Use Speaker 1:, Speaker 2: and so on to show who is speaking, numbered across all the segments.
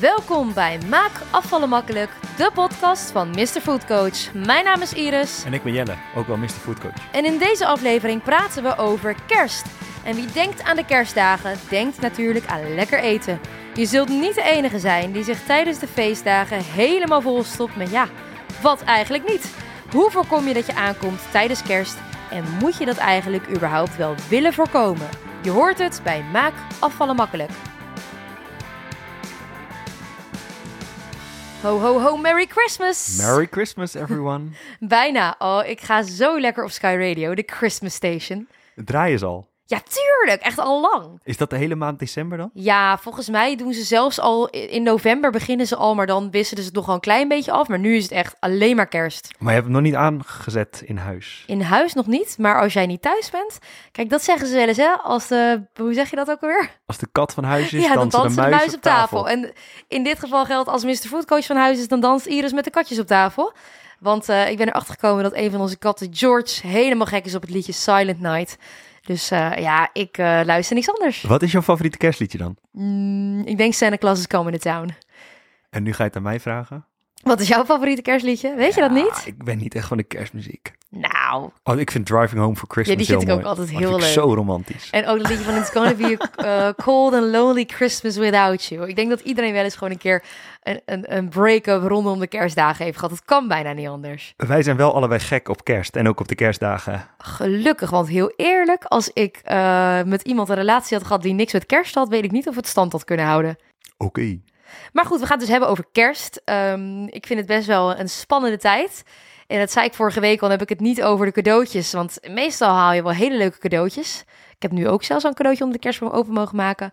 Speaker 1: Welkom bij Maak Afvallen Makkelijk, de podcast van Mr. Food Coach. Mijn naam is Iris
Speaker 2: En ik ben Jelle, ook wel Mr. Food Coach.
Speaker 1: en in deze aflevering praten we over kerst. En wie denkt aan de kerstdagen, denkt natuurlijk aan lekker eten. Je zult niet de enige zijn die zich tijdens de feestdagen helemaal volstopt met ja, wat eigenlijk niet. Hoe voorkom je dat je aankomt tijdens kerst en moet je dat eigenlijk überhaupt wel willen voorkomen? Je hoort het bij Maak Afvallen Makkelijk. Ho, ho, ho, Merry Christmas!
Speaker 2: Merry Christmas, everyone.
Speaker 1: Bijna. Oh, ik ga zo lekker op Sky Radio, de Christmas Station.
Speaker 2: Draaien ze al.
Speaker 1: Ja, tuurlijk. Echt al lang.
Speaker 2: Is dat de hele maand december dan?
Speaker 1: Ja, volgens mij doen ze zelfs al in november beginnen ze al, maar dan wisselen ze het nog wel een klein beetje af. Maar nu is het echt alleen maar kerst.
Speaker 2: Maar je hebt hem nog niet aangezet in huis.
Speaker 1: In huis nog niet, maar als jij niet thuis bent, kijk, dat zeggen ze wel eens, hè? Als de, hoe zeg je dat ook alweer?
Speaker 2: Als de kat van huis is,
Speaker 1: ja, dan
Speaker 2: dansen
Speaker 1: dansen
Speaker 2: de muis, op tafel.
Speaker 1: En in dit geval geldt als Mr. Foodcoach van huis is, dan danst Iris met de katjes op tafel. Want eh, ik ben erachter gekomen dat een van onze katten, George, helemaal gek is op het liedje Silent Night. Dus eh, ja, ik eh, luister niks anders.
Speaker 2: Wat is jouw favoriete kerstliedje dan?
Speaker 1: Mm, ik denk Santa Claus is coming to town.
Speaker 2: En nu ga je het aan mij vragen.
Speaker 1: Wat is jouw favoriete kerstliedje? Weet je dat niet?
Speaker 2: Ik ben niet echt van de kerstmuziek.
Speaker 1: Nou,
Speaker 2: Oh, ik vind Driving Home for Christmas
Speaker 1: Ja, die vind ook altijd
Speaker 2: Dat
Speaker 1: heel leuk.
Speaker 2: zo romantisch.
Speaker 1: en ook het liedje van It's Gonna Be a uh, Cold and Lonely Christmas Without You. Ik denk dat iedereen wel eens gewoon een keer een, een, een break-up rondom de kerstdagen heeft gehad. Het kan bijna niet anders.
Speaker 2: Wij zijn wel allebei gek op kerst en ook op de kerstdagen.
Speaker 1: Gelukkig, want heel eerlijk, als ik eh, met iemand een relatie had gehad die niks met kerst had, weet ik niet of het stand had kunnen houden.
Speaker 2: Oké.
Speaker 1: Maar goed, we gaan het dus hebben over kerst. Ehm, ik vind het best wel een spannende tijd. En dat zei ik vorige week al, heb ik het niet over de cadeautjes. Want meestal haal je wel hele leuke cadeautjes. Ik heb nu ook zelfs een cadeautje onder de kerstboom open mogen maken.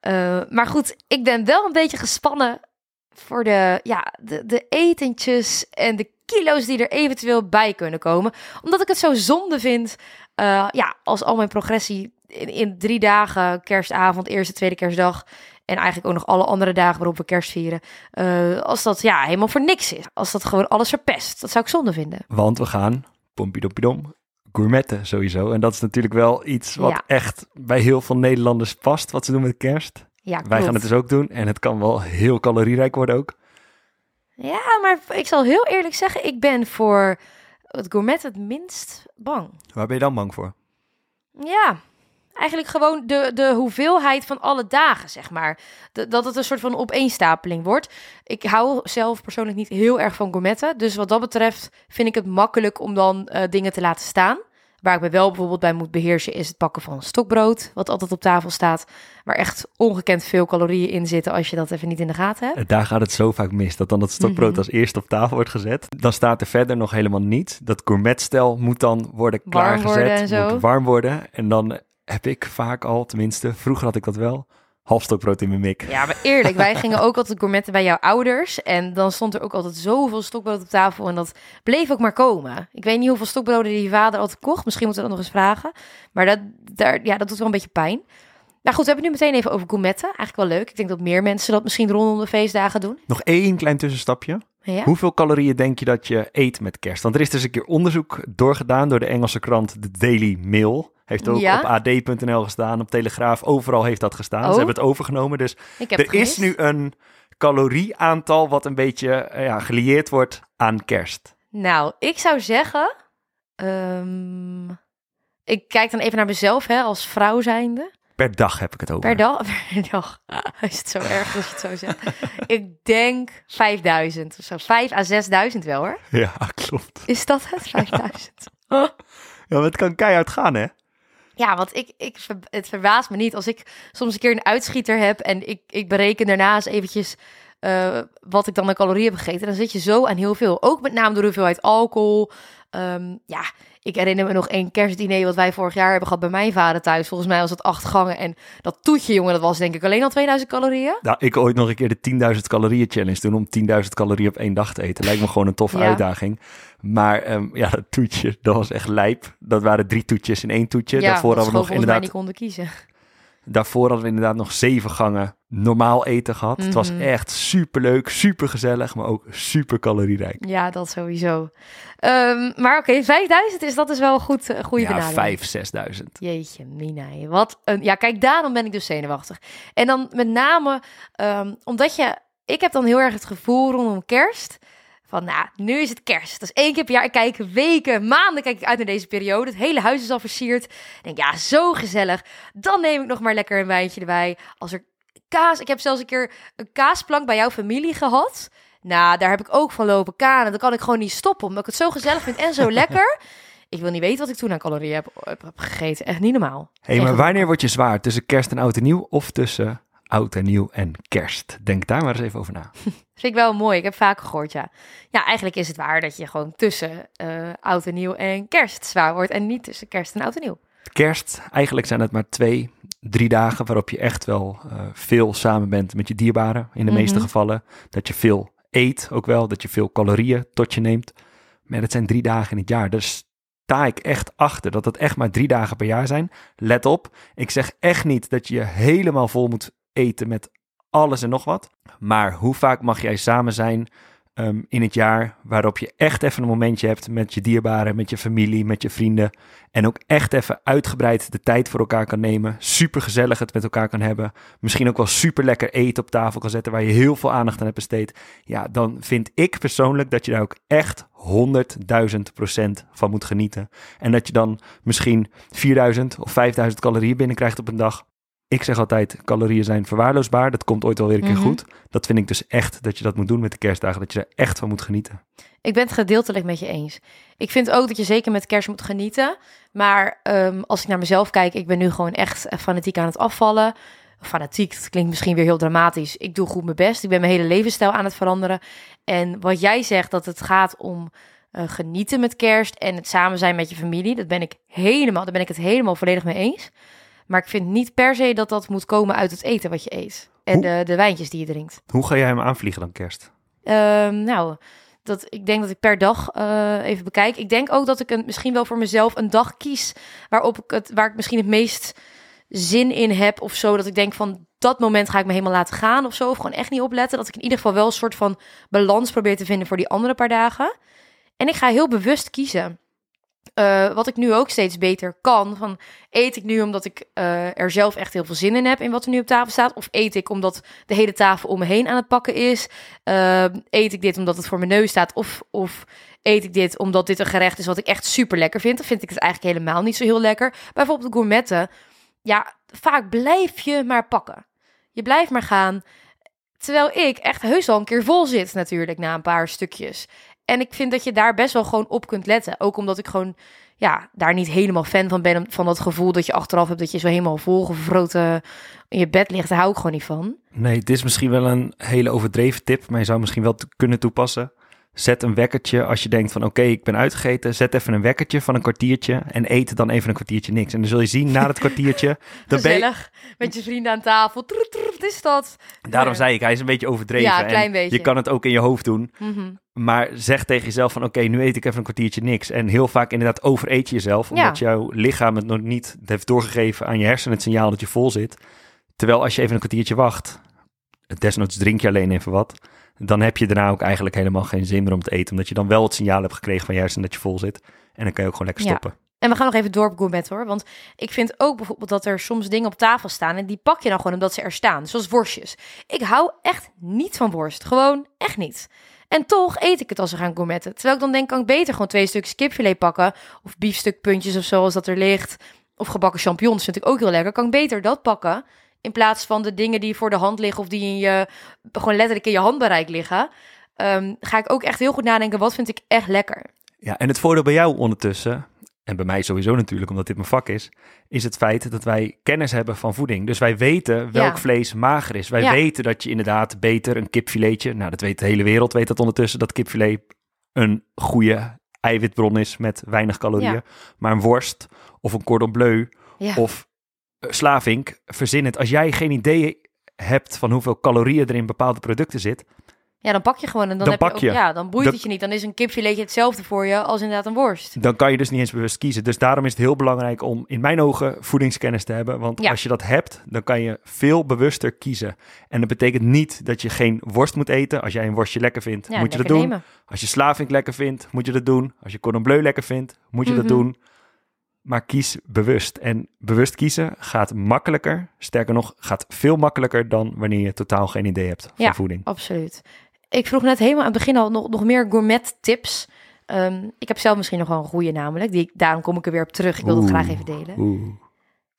Speaker 1: Eh, maar goed, ik ben wel een beetje gespannen voor de, ja, de, de etentjes en de kilo's die er eventueel bij kunnen komen. Omdat ik het zo zonde vind, eh, ja, als al mijn progressie in, in drie dagen, kerstavond, eerste, tweede kerstdag... En eigenlijk ook nog alle andere dagen waarop we kerst vieren. eh, als dat ja, helemaal voor niks is. Als dat gewoon alles verpest. Dat zou ik zonde vinden.
Speaker 2: Want we gaan, pompidoppidom, gourmetten sowieso. En dat is natuurlijk wel iets wat
Speaker 1: Ja.
Speaker 2: echt bij heel veel Nederlanders past, wat ze doen met kerst.
Speaker 1: Ja,
Speaker 2: Wij gaan het dus ook doen en het kan wel heel calorierijk worden ook.
Speaker 1: Ja, maar ik zal heel eerlijk zeggen, ik ben voor het gourmet het minst bang.
Speaker 2: Waar ben je dan bang voor?
Speaker 1: Ja, eigenlijk gewoon de, de hoeveelheid van alle dagen, zeg maar. De- dat het een soort van opeenstapeling wordt. Ik hou zelf persoonlijk niet heel erg van gourmetten. Dus wat dat betreft vind ik het makkelijk om dan eh, dingen te laten staan. Waar ik me wel bijvoorbeeld bij moet beheersen is het pakken van stokbrood. Wat altijd op tafel staat. Waar echt ongekend veel calorieën in zitten als je dat even niet in de gaten hebt.
Speaker 2: Eh, Daar gaat het zo vaak mis, dat dan dat stokbrood
Speaker 1: Mhm.
Speaker 2: als eerste op tafel wordt gezet. Dan staat er verder nog helemaal niet. Dat gourmetstel moet dan worden
Speaker 1: Warm
Speaker 2: klaargezet,
Speaker 1: worden en zo.
Speaker 2: moet warm worden. En dan heb ik vaak al, tenminste, vroeger had ik dat wel, half stokbrood in mijn mik.
Speaker 1: Ja, maar eerlijk, wij gingen ook altijd gourmetten bij jouw ouders. En dan stond er ook altijd zoveel stokbrood op tafel. En dat bleef ook maar komen. Ik weet niet hoeveel stokbroden die je vader altijd kocht. Misschien moeten we dat nog eens vragen. Maar dat, daar, ja, dat doet wel een beetje pijn. Nou goed, we hebben het nu meteen even over gourmetten. Eigenlijk wel leuk. Ik denk dat meer mensen dat misschien rondom de feestdagen doen.
Speaker 2: Nog één klein tussenstapje.
Speaker 1: Ja?
Speaker 2: Hoeveel calorieën denk je dat je eet met kerst? Want er is dus een keer onderzoek doorgedaan door de Engelse krant The Daily Mail. Heeft ook
Speaker 1: Ja?
Speaker 2: op ad.nl gestaan, op Telegraaf, overal heeft dat gestaan.
Speaker 1: Oh.
Speaker 2: Ze hebben het overgenomen. Dus er is nu een calorieaantal wat een beetje eh, ja, gelieerd wordt aan kerst.
Speaker 1: Nou, ik zou zeggen... ehm, ik kijk dan even naar mezelf hè, als vrouw zijnde.
Speaker 2: Per dag heb ik het over.
Speaker 1: Per dag? Per dag. Is het zo erg als je het zo zegt? ik denk 5000 of zo. 5 à 6000 wel hoor.
Speaker 2: Ja, klopt.
Speaker 1: Is dat het? 5000?
Speaker 2: Ja, maar het kan keihard gaan, hè?
Speaker 1: ja, want ik, ik, het verbaast me niet als ik soms een keer een uitschieter heb en ik, ik bereken daarna eens eventjes eh, wat ik dan aan calorieën heb gegeten. Dan zit je zo aan heel veel. Ook met name door de hoeveelheid alcohol. Ehm, ja, ik herinner me nog één kerstdiner wat wij vorig jaar hebben gehad bij mijn vader thuis. Volgens mij was het acht gangen. En dat toetje, jongen, dat was denk ik alleen al 2000 calorieën.
Speaker 2: Nou, ik ooit nog een keer de 10.000 calorieën challenge doen om 10.000 calorieën op één dag te eten. Lijkt me gewoon een toffe
Speaker 1: Ja.
Speaker 2: uitdaging. Maar ehm, ja, dat toetje, dat was echt lijp. Dat waren drie toetjes in één toetje.
Speaker 1: Ja,
Speaker 2: Daarvoor hadden we nog inderdaad
Speaker 1: niet konden kiezen.
Speaker 2: Daarvoor hadden we inderdaad nog zeven gangen normaal eten gehad. Het was
Speaker 1: Mhm.
Speaker 2: echt super leuk, super gezellig, maar ook super calorierijk.
Speaker 1: Ja, dat sowieso. Ehm, maar oké, 5000 is dat is wel een goed, eh, goede
Speaker 2: ja,
Speaker 1: benadering.
Speaker 2: vijf, zesduizend.
Speaker 1: Jeetje, Mina. Wat een... Ja, kijk, daarom ben ik dus zenuwachtig. En dan met name ehm, omdat je ik heb dan heel erg het gevoel rondom kerst van, nou, nu is het kerst. Dat is één keer per jaar. Ik kijk weken, maanden kijk ik uit naar deze periode. Het hele huis is al versierd. Ik denk, ja, zo gezellig. Dan neem ik nog maar lekker een wijntje erbij. Als er kaas... Ik heb zelfs een keer een kaasplank bij jouw familie gehad. Nou, daar heb ik ook van lopen kanen. Dan kan ik gewoon niet stoppen, omdat ik het zo gezellig vind en zo lekker. Ik wil niet weten wat ik toen aan calorieën heb, heb, heb gegeten. Echt niet normaal.
Speaker 2: hey, maar wanneer word je zwaar? Tussen kerst en oud en nieuw of tussen oud en nieuw en kerst? Denk daar maar eens even over na.
Speaker 1: Vind ik wel mooi. Ik heb vaker gehoord, ja. Ja, eigenlijk is het waar dat je gewoon tussen eh, oud en nieuw en kerst zwaar wordt. En niet tussen kerst en oud en nieuw.
Speaker 2: Kerst, eigenlijk zijn het maar twee, drie dagen waarop je echt wel eh, veel samen bent met je dierbaren. In de meeste
Speaker 1: Mhm.
Speaker 2: gevallen. Dat je veel eet ook wel, dat je veel calorieën tot je neemt. Maar dat zijn drie dagen in het jaar. Dus sta ik echt achter dat het echt maar drie dagen per jaar zijn. Let op, ik zeg echt niet dat je je helemaal vol moet eten met alles en nog wat. Maar hoe vaak mag jij samen zijn ehm, in het jaar waarop je echt even een momentje hebt met je dierbaren, met je familie, met je vrienden. En ook echt even uitgebreid de tijd voor elkaar kan nemen. Super gezellig het met elkaar kan hebben. Misschien ook wel super lekker eten op tafel kan zetten waar je heel veel aandacht aan hebt besteed. Ja, dan vind ik persoonlijk dat je daar ook echt 100.000 procent van moet genieten. En dat je dan misschien 4000 of 5000 calorieën binnenkrijgt op een dag. Ik zeg altijd, calorieën zijn verwaarloosbaar. Dat komt ooit wel weer een keer
Speaker 1: Mhm.
Speaker 2: goed. Dat vind ik dus echt dat je dat moet doen met de kerstdagen. Dat je er echt van moet genieten.
Speaker 1: Ik ben het gedeeltelijk met je eens. Ik vind ook dat je zeker met kerst moet genieten. Maar ehm, als ik naar mezelf kijk, ik ben nu gewoon echt fanatiek aan het afvallen. Fanatiek, dat klinkt misschien weer heel dramatisch. Ik doe goed mijn best. Ik ben mijn hele levensstijl aan het veranderen. En wat jij zegt, dat het gaat om eh, genieten met kerst en het samen zijn met je familie. Dat ben ik helemaal, daar ben ik het helemaal volledig mee eens. Maar ik vind niet per se dat dat moet komen uit het eten wat je eet. En
Speaker 2: Hoe-
Speaker 1: de, de wijntjes die je drinkt.
Speaker 2: Hoe ga jij hem aanvliegen dan kerst?
Speaker 1: Ehm, nou, dat, ik denk dat ik per dag eh, even bekijk. Ik denk ook dat ik een, misschien wel voor mezelf een dag kies waarop ik het, waar ik misschien het meest zin in heb of zo. Dat ik denk van dat moment ga ik me helemaal laten gaan of zo. Of gewoon echt niet opletten. Dat ik in ieder geval wel een soort van balans probeer te vinden voor die andere paar dagen. En ik ga heel bewust kiezen. Eh, wat ik nu ook steeds beter kan. Van eet ik nu omdat ik eh, er zelf echt heel veel zin in heb in wat er nu op tafel staat? Of eet ik omdat de hele tafel om me heen aan het pakken is? Eh, eet ik dit omdat het voor mijn neus staat? Of, of eet ik dit omdat dit een gerecht is wat ik echt super lekker vind? Dan vind ik het eigenlijk helemaal niet zo heel lekker. Bijvoorbeeld de gourmetten. Ja, vaak blijf je maar pakken. Je blijft maar gaan. Terwijl ik echt heus al een keer vol zit natuurlijk na een paar stukjes. En ik vind dat je daar best wel gewoon op kunt letten. Ook omdat ik gewoon ja, daar niet helemaal fan van ben. Van dat gevoel dat je achteraf hebt dat je zo helemaal volgevroten in je bed ligt. Daar hou ik gewoon niet van.
Speaker 2: Nee, dit is misschien wel een hele overdreven tip, maar je zou misschien wel kunnen toepassen. Zet een wekkertje als je denkt van oké, ik ben uitgegeten. Zet even een wekkertje van een kwartiertje en eet dan even een kwartiertje niks. En dan zul je zien na het kwartiertje, dan ben je,
Speaker 1: Gezellig, met je vrienden aan tafel. Troep, wat is dat?
Speaker 2: daarom zei ik, hij is een beetje overdreven.
Speaker 1: Ja, een klein
Speaker 2: en
Speaker 1: beetje.
Speaker 2: Je kan het ook in je hoofd doen,
Speaker 1: Mhm.
Speaker 2: maar zeg tegen jezelf van oké, nu eet ik even een kwartiertje niks. En heel vaak inderdaad overeet je jezelf, omdat jouw lichaam het nog niet heeft doorgegeven aan je hersenen het signaal dat je vol zit. Terwijl als je even een kwartiertje wacht, desnoods drink je alleen even wat, dan heb je daarna ook eigenlijk helemaal geen zin meer om te eten. Omdat je dan wel het signaal hebt gekregen van je hersenen dat je vol zit. En dan kan je ook gewoon lekker
Speaker 1: Ja.
Speaker 2: stoppen.
Speaker 1: En we gaan nog even door op gourmet hoor. Want ik vind ook bijvoorbeeld dat er soms dingen op tafel staan. En die pak je dan gewoon omdat ze er staan. Zoals worstjes. Ik hou echt niet van worst. Gewoon echt niet. En toch eet ik het als we gaan gourmetten. Terwijl ik dan denk, kan ik beter gewoon twee stukjes kipfilet pakken. Of biefstukpuntjes of zo als dat er ligt. Of gebakken champignons vind ik ook heel lekker. Kan ik beter dat pakken. In plaats van de dingen die voor de hand liggen. Of die in je, gewoon letterlijk in je handbereik liggen. Ehm, ga ik ook echt heel goed nadenken. Wat vind ik echt lekker?
Speaker 2: Ja, en het voordeel bij jou ondertussen, en bij mij sowieso natuurlijk, omdat dit mijn vak is, is het feit dat wij kennis hebben van voeding. Dus wij weten welk
Speaker 1: Ja.
Speaker 2: vlees mager is. Wij
Speaker 1: Ja.
Speaker 2: weten dat je inderdaad beter een kipfiletje, nou dat weet de hele wereld, weet dat ondertussen, dat kipfilet een goede eiwitbron is met weinig calorieën.
Speaker 1: Ja.
Speaker 2: Maar een worst of een cordon bleu of slavink, verzin het. Als jij geen idee hebt van hoeveel calorieën er in bepaalde producten zit,
Speaker 1: Ja, dan pak je gewoon en dan,
Speaker 2: Dan
Speaker 1: heb je ook,
Speaker 2: je.
Speaker 1: ja, dan boeit het je niet. Dan is een kipfiletje hetzelfde voor je als inderdaad een worst.
Speaker 2: dan kan je dus niet eens bewust kiezen. Dus daarom is het heel belangrijk om in mijn ogen voedingskennis te hebben. Want
Speaker 1: Ja.
Speaker 2: als je dat hebt, dan kan je veel bewuster kiezen. En dat betekent niet dat je geen worst moet eten. Als jij een worstje lekker vindt,
Speaker 1: Ja,
Speaker 2: moet je dat doen.
Speaker 1: nemen.
Speaker 2: Als je slavink lekker vindt, moet je dat doen. Als je cordon bleu lekker vindt, moet je
Speaker 1: Mhm.
Speaker 2: dat doen. Maar kies bewust. En bewust kiezen gaat makkelijker. Sterker nog, gaat veel makkelijker dan wanneer je totaal geen idee hebt van
Speaker 1: Ja.
Speaker 2: voeding.
Speaker 1: Absoluut. Ik vroeg net helemaal aan het begin al nog, nog meer gourmet tips. Ehm, ik heb zelf misschien nog wel een goede namelijk. Die, daarom kom ik er weer op terug. Ik wil het graag even delen.
Speaker 2: Oeh.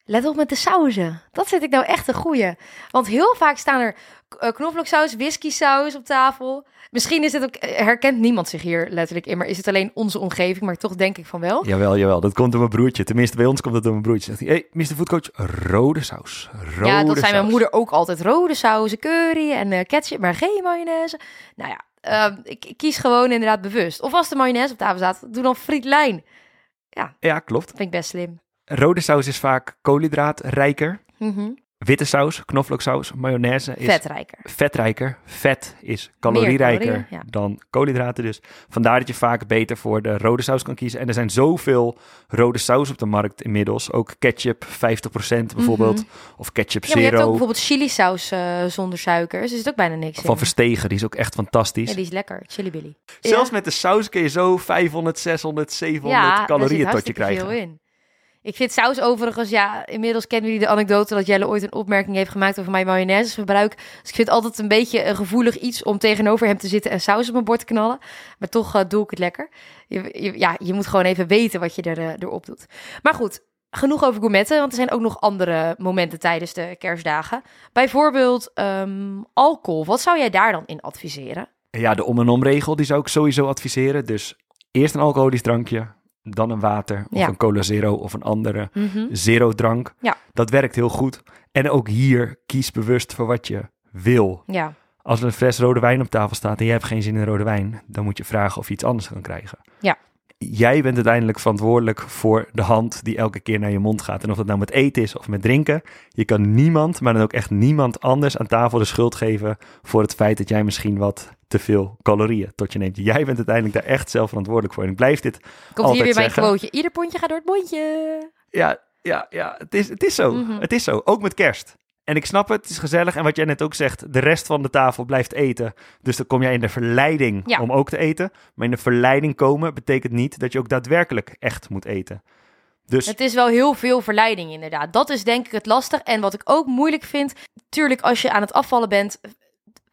Speaker 1: Let op met de sauzen. Dat vind ik nou echt een goeie. Want heel vaak staan er eh, knoflooksaus, whisky saus op tafel. Misschien is het ook, eh, herkent niemand zich hier letterlijk in, maar is het alleen onze omgeving, maar toch denk ik van wel.
Speaker 2: Jawel, jawel. Dat komt door mijn broertje. Tenminste, bij ons komt dat door mijn broertje. Zegt hij, hey, Mr. Foodcoach, rode saus. Rode
Speaker 1: ja, dat zei mijn
Speaker 2: saus.
Speaker 1: moeder ook altijd. Rode sauzen, curry en eh, ketchup, maar geen mayonaise. Nou ja, eh, ik, ik kies gewoon inderdaad bewust. Of als de mayonaise op tafel staat, doe dan frietlijn.
Speaker 2: Ja, klopt.
Speaker 1: Dat vind ik best slim.
Speaker 2: Rode saus is vaak koolhydraatrijker.
Speaker 1: Mhm.
Speaker 2: Witte saus, knoflooksaus, mayonaise is
Speaker 1: Vetrijker.
Speaker 2: vetrijker. Vet is calorierijker
Speaker 1: ja.
Speaker 2: dan koolhydraten. Dus vandaar dat je vaak beter voor de rode saus kan kiezen. En er zijn zoveel rode saus op de markt inmiddels. Ook ketchup 50% bijvoorbeeld. Of ketchup
Speaker 1: Mhm. Ja, maar je hebt ook
Speaker 2: zero.
Speaker 1: bijvoorbeeld chili saus eh, zonder suiker. Dus er zit ook bijna niks
Speaker 2: Van
Speaker 1: in.
Speaker 2: Verstegen, die is ook echt fantastisch.
Speaker 1: Ja, die is lekker. Chili Billy.
Speaker 2: Zelfs
Speaker 1: Ja.
Speaker 2: met de saus kun je zo 500, 600, 700
Speaker 1: daar zit
Speaker 2: calorieën tot je
Speaker 1: hartstikke
Speaker 2: krijgen.
Speaker 1: veel in. Ik vind saus overigens, ja, inmiddels kennen jullie de anekdote dat Jelle ooit een opmerking heeft gemaakt over mijn mayonaiseverbruik. Dus ik vind altijd een beetje een gevoelig iets om tegenover hem te zitten en saus op mijn bord te knallen. Maar toch eh, doe ik het lekker. Je, ja, je moet gewoon even weten wat je er, eh, erop doet. Maar goed, genoeg over gourmetten, want er zijn ook nog andere momenten tijdens de kerstdagen. Bijvoorbeeld ehm, alcohol. Wat zou jij daar dan in adviseren?
Speaker 2: Ja, de om en om regel, die zou ik sowieso adviseren. Dus eerst een alcoholisch drankje, dan een water of
Speaker 1: Ja.
Speaker 2: een cola zero of een andere
Speaker 1: Mhm.
Speaker 2: zero drank.
Speaker 1: Ja.
Speaker 2: Dat werkt heel goed. En ook hier kies bewust voor wat je wil.
Speaker 1: Ja,
Speaker 2: Als er een fles rode wijn op tafel staat en je hebt geen zin in rode wijn, dan moet je vragen of je iets anders kan krijgen.
Speaker 1: Ja.
Speaker 2: Jij bent uiteindelijk verantwoordelijk voor de hand die elke keer naar je mond gaat. En of dat nou met eten is of met drinken, je kan niemand, maar dan ook echt niemand anders aan tafel de schuld geven voor het feit dat jij misschien wat te veel calorieën tot je neemt. Jij bent uiteindelijk daar echt zelf verantwoordelijk voor. En ik blijf dit
Speaker 1: komt hier weer mijn
Speaker 2: zeggen.
Speaker 1: quoteje. Ieder pondje gaat door het mondje.
Speaker 2: Ja, ja, ja. Het is, het is zo.
Speaker 1: Mhm.
Speaker 2: Het is zo. Ook met kerst. En ik snap het, het is gezellig. En wat jij net ook zegt, de rest van de tafel blijft eten. Dus dan kom jij in de verleiding
Speaker 1: Ja.
Speaker 2: om ook te eten. Maar in de verleiding komen betekent niet dat je ook daadwerkelijk echt moet eten. Dus
Speaker 1: Het is wel heel veel verleiding, inderdaad. Dat is denk ik het lastig. En wat ik ook moeilijk vind, tuurlijk, als je aan het afvallen bent.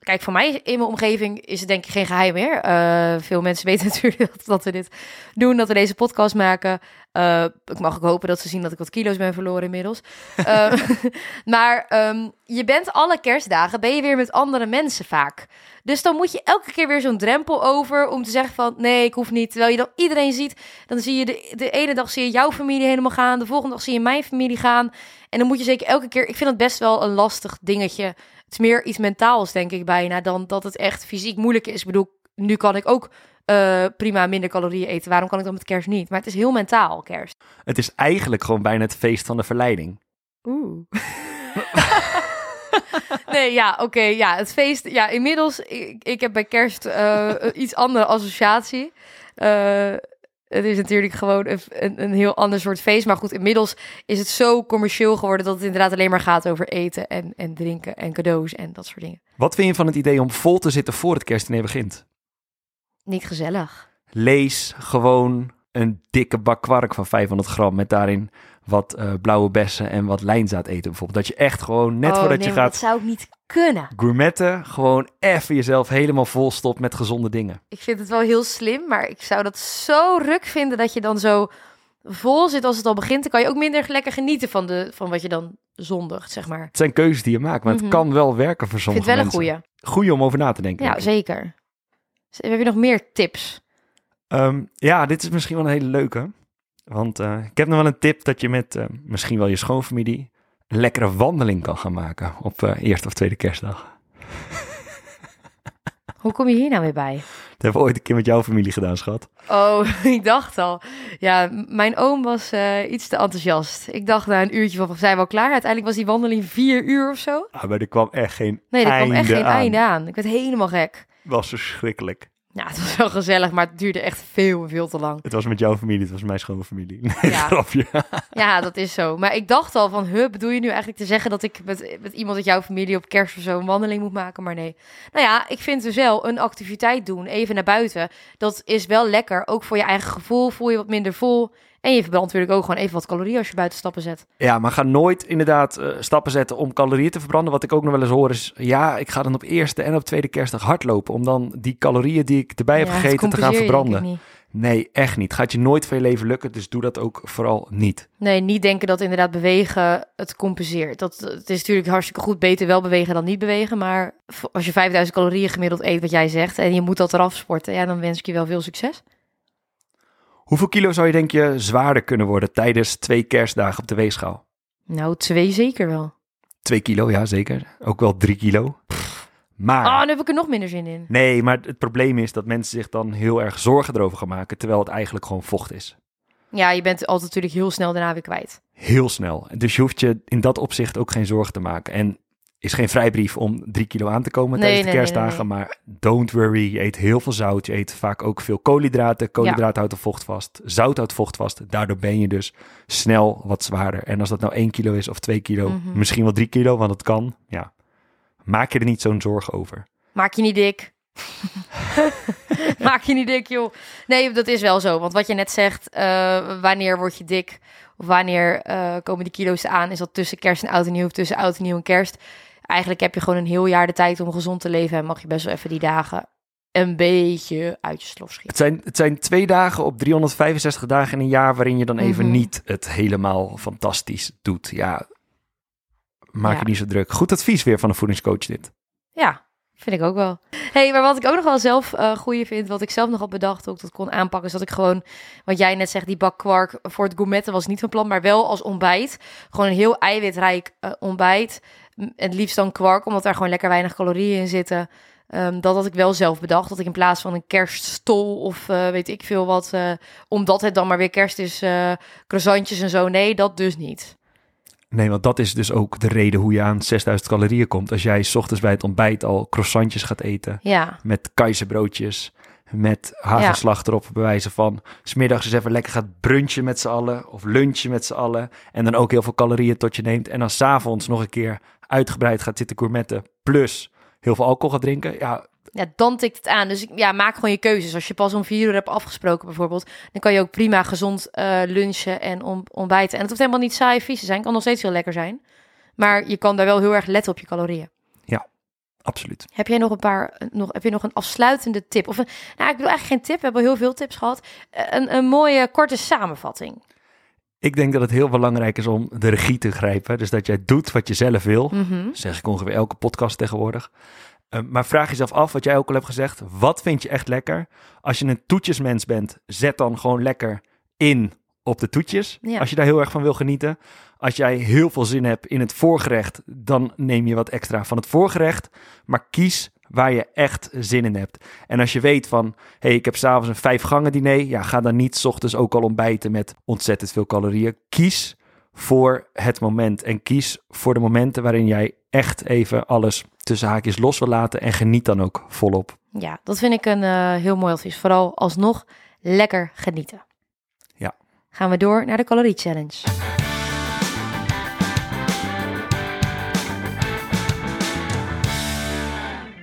Speaker 1: Kijk, voor mij in mijn omgeving is het denk ik geen geheim meer. Eh, veel mensen weten natuurlijk dat, dat we dit doen, dat we deze podcast maken. Eh, ik mag ook hopen dat ze zien dat ik wat kilo's ben verloren inmiddels. Eh, maar ehm, je bent alle kerstdagen, ben je weer met andere mensen vaak. Dus dan moet je elke keer weer zo'n drempel over om te zeggen van... nee, ik hoef niet. Terwijl je dan iedereen ziet, dan zie je de, de ene dag zie je jouw familie helemaal gaan... de volgende dag zie je mijn familie gaan. En dan moet je zeker elke keer... Ik vind het best wel een lastig dingetje. Is meer iets mentaals, denk ik bijna... dan dat het echt fysiek moeilijk is. Ik bedoel, nu kan ik ook eh, prima minder calorieën eten. Waarom kan ik dan met kerst niet? Maar het is heel mentaal, kerst.
Speaker 2: het is eigenlijk gewoon bijna het feest van de verleiding.
Speaker 1: Oeh. nee, ja, oké. ja, het feest. Ja, inmiddels, ik, ik heb bij kerst eh, een iets andere associatie. Eh, het is natuurlijk gewoon een, een, heel ander soort feest. Maar goed, inmiddels is het zo commercieel geworden dat het inderdaad alleen maar gaat over eten en, en drinken en cadeaus en dat soort dingen.
Speaker 2: Wat vind je van het idee om vol te zitten voor het kerstdiner begint?
Speaker 1: Niet gezellig.
Speaker 2: Lees gewoon een dikke bak kwark van 500 gram met daarin wat eh, blauwe bessen en wat lijnzaad eten bijvoorbeeld. Dat je echt gewoon net
Speaker 1: Oh,
Speaker 2: voordat
Speaker 1: nee,
Speaker 2: je gaat
Speaker 1: Dat zou ik niet kunnen.
Speaker 2: gourmetten, gewoon even jezelf helemaal vol stopt met gezonde dingen.
Speaker 1: Ik vind het wel heel slim, maar ik zou dat zo ruk vinden dat je dan zo vol zit als het al begint. Dan kan je ook minder lekker genieten van, de, van wat je dan zondigt, zeg maar.
Speaker 2: Het zijn keuzes die je maakt, maar
Speaker 1: Mhm.
Speaker 2: het kan wel werken voor
Speaker 1: Ik vind
Speaker 2: sommige
Speaker 1: het wel een
Speaker 2: mensen.
Speaker 1: goeie.
Speaker 2: Goeie om over na te denken.
Speaker 1: Ja,
Speaker 2: ik.
Speaker 1: zeker. Heb je nog meer tips?
Speaker 2: Ehm, ja, dit is misschien wel een hele leuke. Want eh, ik heb nog wel een tip dat je met eh, misschien wel je schoonfamilie lekkere wandeling kan gaan maken op eh, eerste of tweede kerstdag.
Speaker 1: Hoe kom je hier nou weer bij?
Speaker 2: Dat hebben we ooit een keer met jouw familie gedaan, schat.
Speaker 1: Oh, ik dacht al. Ja, mijn oom was eh, iets te enthousiast. Ik dacht na een uurtje van, zijn we al klaar? Uiteindelijk was die wandeling vier uur of zo.
Speaker 2: Ah, maar er kwam echt geen
Speaker 1: Nee, er kwam echt geen
Speaker 2: aan.
Speaker 1: einde aan. Ik werd helemaal gek.
Speaker 2: was verschrikkelijk.
Speaker 1: Ja, het was wel gezellig, maar het duurde echt veel veel te lang.
Speaker 2: Het was met jouw familie, het was mijn schoonfamilie. Nee,
Speaker 1: Ja.
Speaker 2: grapje.
Speaker 1: Ja, dat is zo. Maar ik dacht al van, huh, bedoel je nu eigenlijk te zeggen dat ik met, met iemand uit jouw familie op kerst of zo een wandeling moet maken? Maar nee. Nou ja, ik vind dus wel een activiteit doen, even naar buiten. Dat is wel lekker, ook voor je eigen gevoel. Voel je wat minder vol En je verbrandt natuurlijk ook gewoon even wat calorieën als je buiten stappen zet.
Speaker 2: Ja, maar ga nooit inderdaad eh, stappen zetten om calorieën te verbranden. Wat ik ook nog wel eens hoor is, ja, ik ga dan op eerste en op tweede kerstdag hardlopen. Om dan die calorieën die ik erbij heb
Speaker 1: Ja,
Speaker 2: gegeten te gaan verbranden. Nee, echt niet. Gaat je nooit van je leven lukken, dus doe dat ook vooral niet.
Speaker 1: Nee, niet denken dat inderdaad bewegen het compenseert. Dat, het is natuurlijk hartstikke goed, beter wel bewegen dan niet bewegen. Maar als je 5000 calorieën gemiddeld eet, wat jij zegt, en je moet dat eraf sporten, ja, dan wens ik je wel veel succes.
Speaker 2: Hoeveel kilo zou je denk je zwaarder kunnen worden tijdens twee kerstdagen op de weegschaal?
Speaker 1: Nou, twee zeker wel.
Speaker 2: Twee kilo, ja zeker. Ook wel drie kilo. Maar...
Speaker 1: Ah, nu heb ik er nog minder zin in.
Speaker 2: Nee, maar het probleem is dat mensen zich dan heel erg zorgen erover gaan maken, terwijl het eigenlijk gewoon vocht is.
Speaker 1: Ja, je bent altijd natuurlijk heel snel daarna weer kwijt.
Speaker 2: Heel snel. Dus je hoeft je in dat opzicht ook geen zorgen te maken. En is geen vrijbrief om drie kilo aan te komen
Speaker 1: Nee,
Speaker 2: tijdens de
Speaker 1: nee,
Speaker 2: kerstdagen,
Speaker 1: nee,
Speaker 2: maar don't worry. Je eet heel veel zout, je eet vaak ook veel koolhydraten. Koolhydraten houdt de vocht vast, zout houdt vocht vast. Daardoor ben je dus snel wat zwaarder. En als dat nou één kilo is of twee kilo,
Speaker 1: Mhm.
Speaker 2: misschien wel drie kilo, want dat kan, ja. Maak je er niet zo'n zorgen over.
Speaker 1: Maak je niet dik. Maak je niet dik, joh. Nee, dat is wel zo. Want wat je net zegt, eh, wanneer word je dik? Of wanneer eh, komen die kilo's aan? Is dat tussen kerst en oud en nieuw of tussen oud en nieuw en kerst? Eigenlijk heb je gewoon een heel jaar de tijd om gezond te leven. En mag je best wel even die dagen een beetje uit je slof schieten.
Speaker 2: Het zijn, het zijn twee dagen op 365 dagen in een jaar waarin je dan even
Speaker 1: Mhm.
Speaker 2: niet het helemaal fantastisch doet. Ja, maak
Speaker 1: Ja.
Speaker 2: je niet zo druk. Goed advies weer van een voedingscoach dit.
Speaker 1: Ja, vind ik ook wel. hey, maar wat ik ook nog wel zelf eh goeie vind, wat ik zelf nog had bedacht, ook dat kon aanpakken, is dat ik gewoon, wat jij net zegt, die bak kwark voor het gourmetten was niet van plan, maar wel als ontbijt. Gewoon een heel eiwitrijk eh, ontbijt. Het liefst dan kwark, omdat daar gewoon lekker weinig calorieën in zitten. Ehm, dat had ik wel zelf bedacht. Dat ik in plaats van een kerststol of eh, weet ik veel wat, eh, omdat het dan maar weer kerst is, eh croissantjes en zo. Nee, dat dus niet.
Speaker 2: Nee, want dat is dus ook de reden hoe je aan 6000 calorieën komt. Als jij 's ochtends bij het ontbijt al croissantjes gaat eten
Speaker 1: Ja,
Speaker 2: met keizerbroodjes, met hagelslag erop, bij wijze van. Smiddags eens even lekker gaat brunchen met z'n allen of lunchen met z'n allen. En dan ook heel veel calorieën tot je neemt. En dan s'avonds nog een keer uitgebreid gaat zitten gourmetten. Plus heel veel alcohol gaat drinken. Ja,
Speaker 1: Ja, dan tikt het aan. Dus ja, maak gewoon je keuzes. Als je pas om vier uur hebt afgesproken bijvoorbeeld, dan kan je ook prima gezond eh, lunchen en ontbijten. En het hoeft helemaal niet saai vies te zijn. Het kan nog steeds heel lekker zijn. Maar je kan daar wel heel erg letten op je calorieën.
Speaker 2: Absoluut.
Speaker 1: Heb jij nog een paar, nog, heb je nog een afsluitende tip? Of een, nou, ik bedoel eigenlijk geen tip. We hebben al heel veel tips gehad. Eh, Een, een mooie korte samenvatting.
Speaker 2: Ik denk dat het heel belangrijk is om de regie te grijpen. Dus dat jij doet wat je zelf wil.
Speaker 1: Mhm.
Speaker 2: zeg ik ongeveer elke podcast tegenwoordig. Uh, maar vraag jezelf af, wat jij ook al hebt gezegd, wat vind je echt lekker? Als je een toetjesmens bent, zet dan gewoon lekker in op de toetjes.
Speaker 1: Ja.
Speaker 2: Als je daar heel erg van wil genieten. Als jij heel veel zin hebt in het voorgerecht, dan neem je wat extra van het voorgerecht. Maar kies waar je echt zin in hebt. En als je weet van, hé, hey, ik heb s'avonds een vijf gangen diner. Ja, ga dan niet 's ochtends ook al ontbijten met ontzettend veel calorieën. Kies voor het moment. En kies voor de momenten waarin jij echt even alles tussen haakjes los wil laten. En geniet dan ook volop.
Speaker 1: Ja, dat vind ik een eh, heel mooi advies. Vooral alsnog lekker genieten. Gaan we door naar de calorie challenge.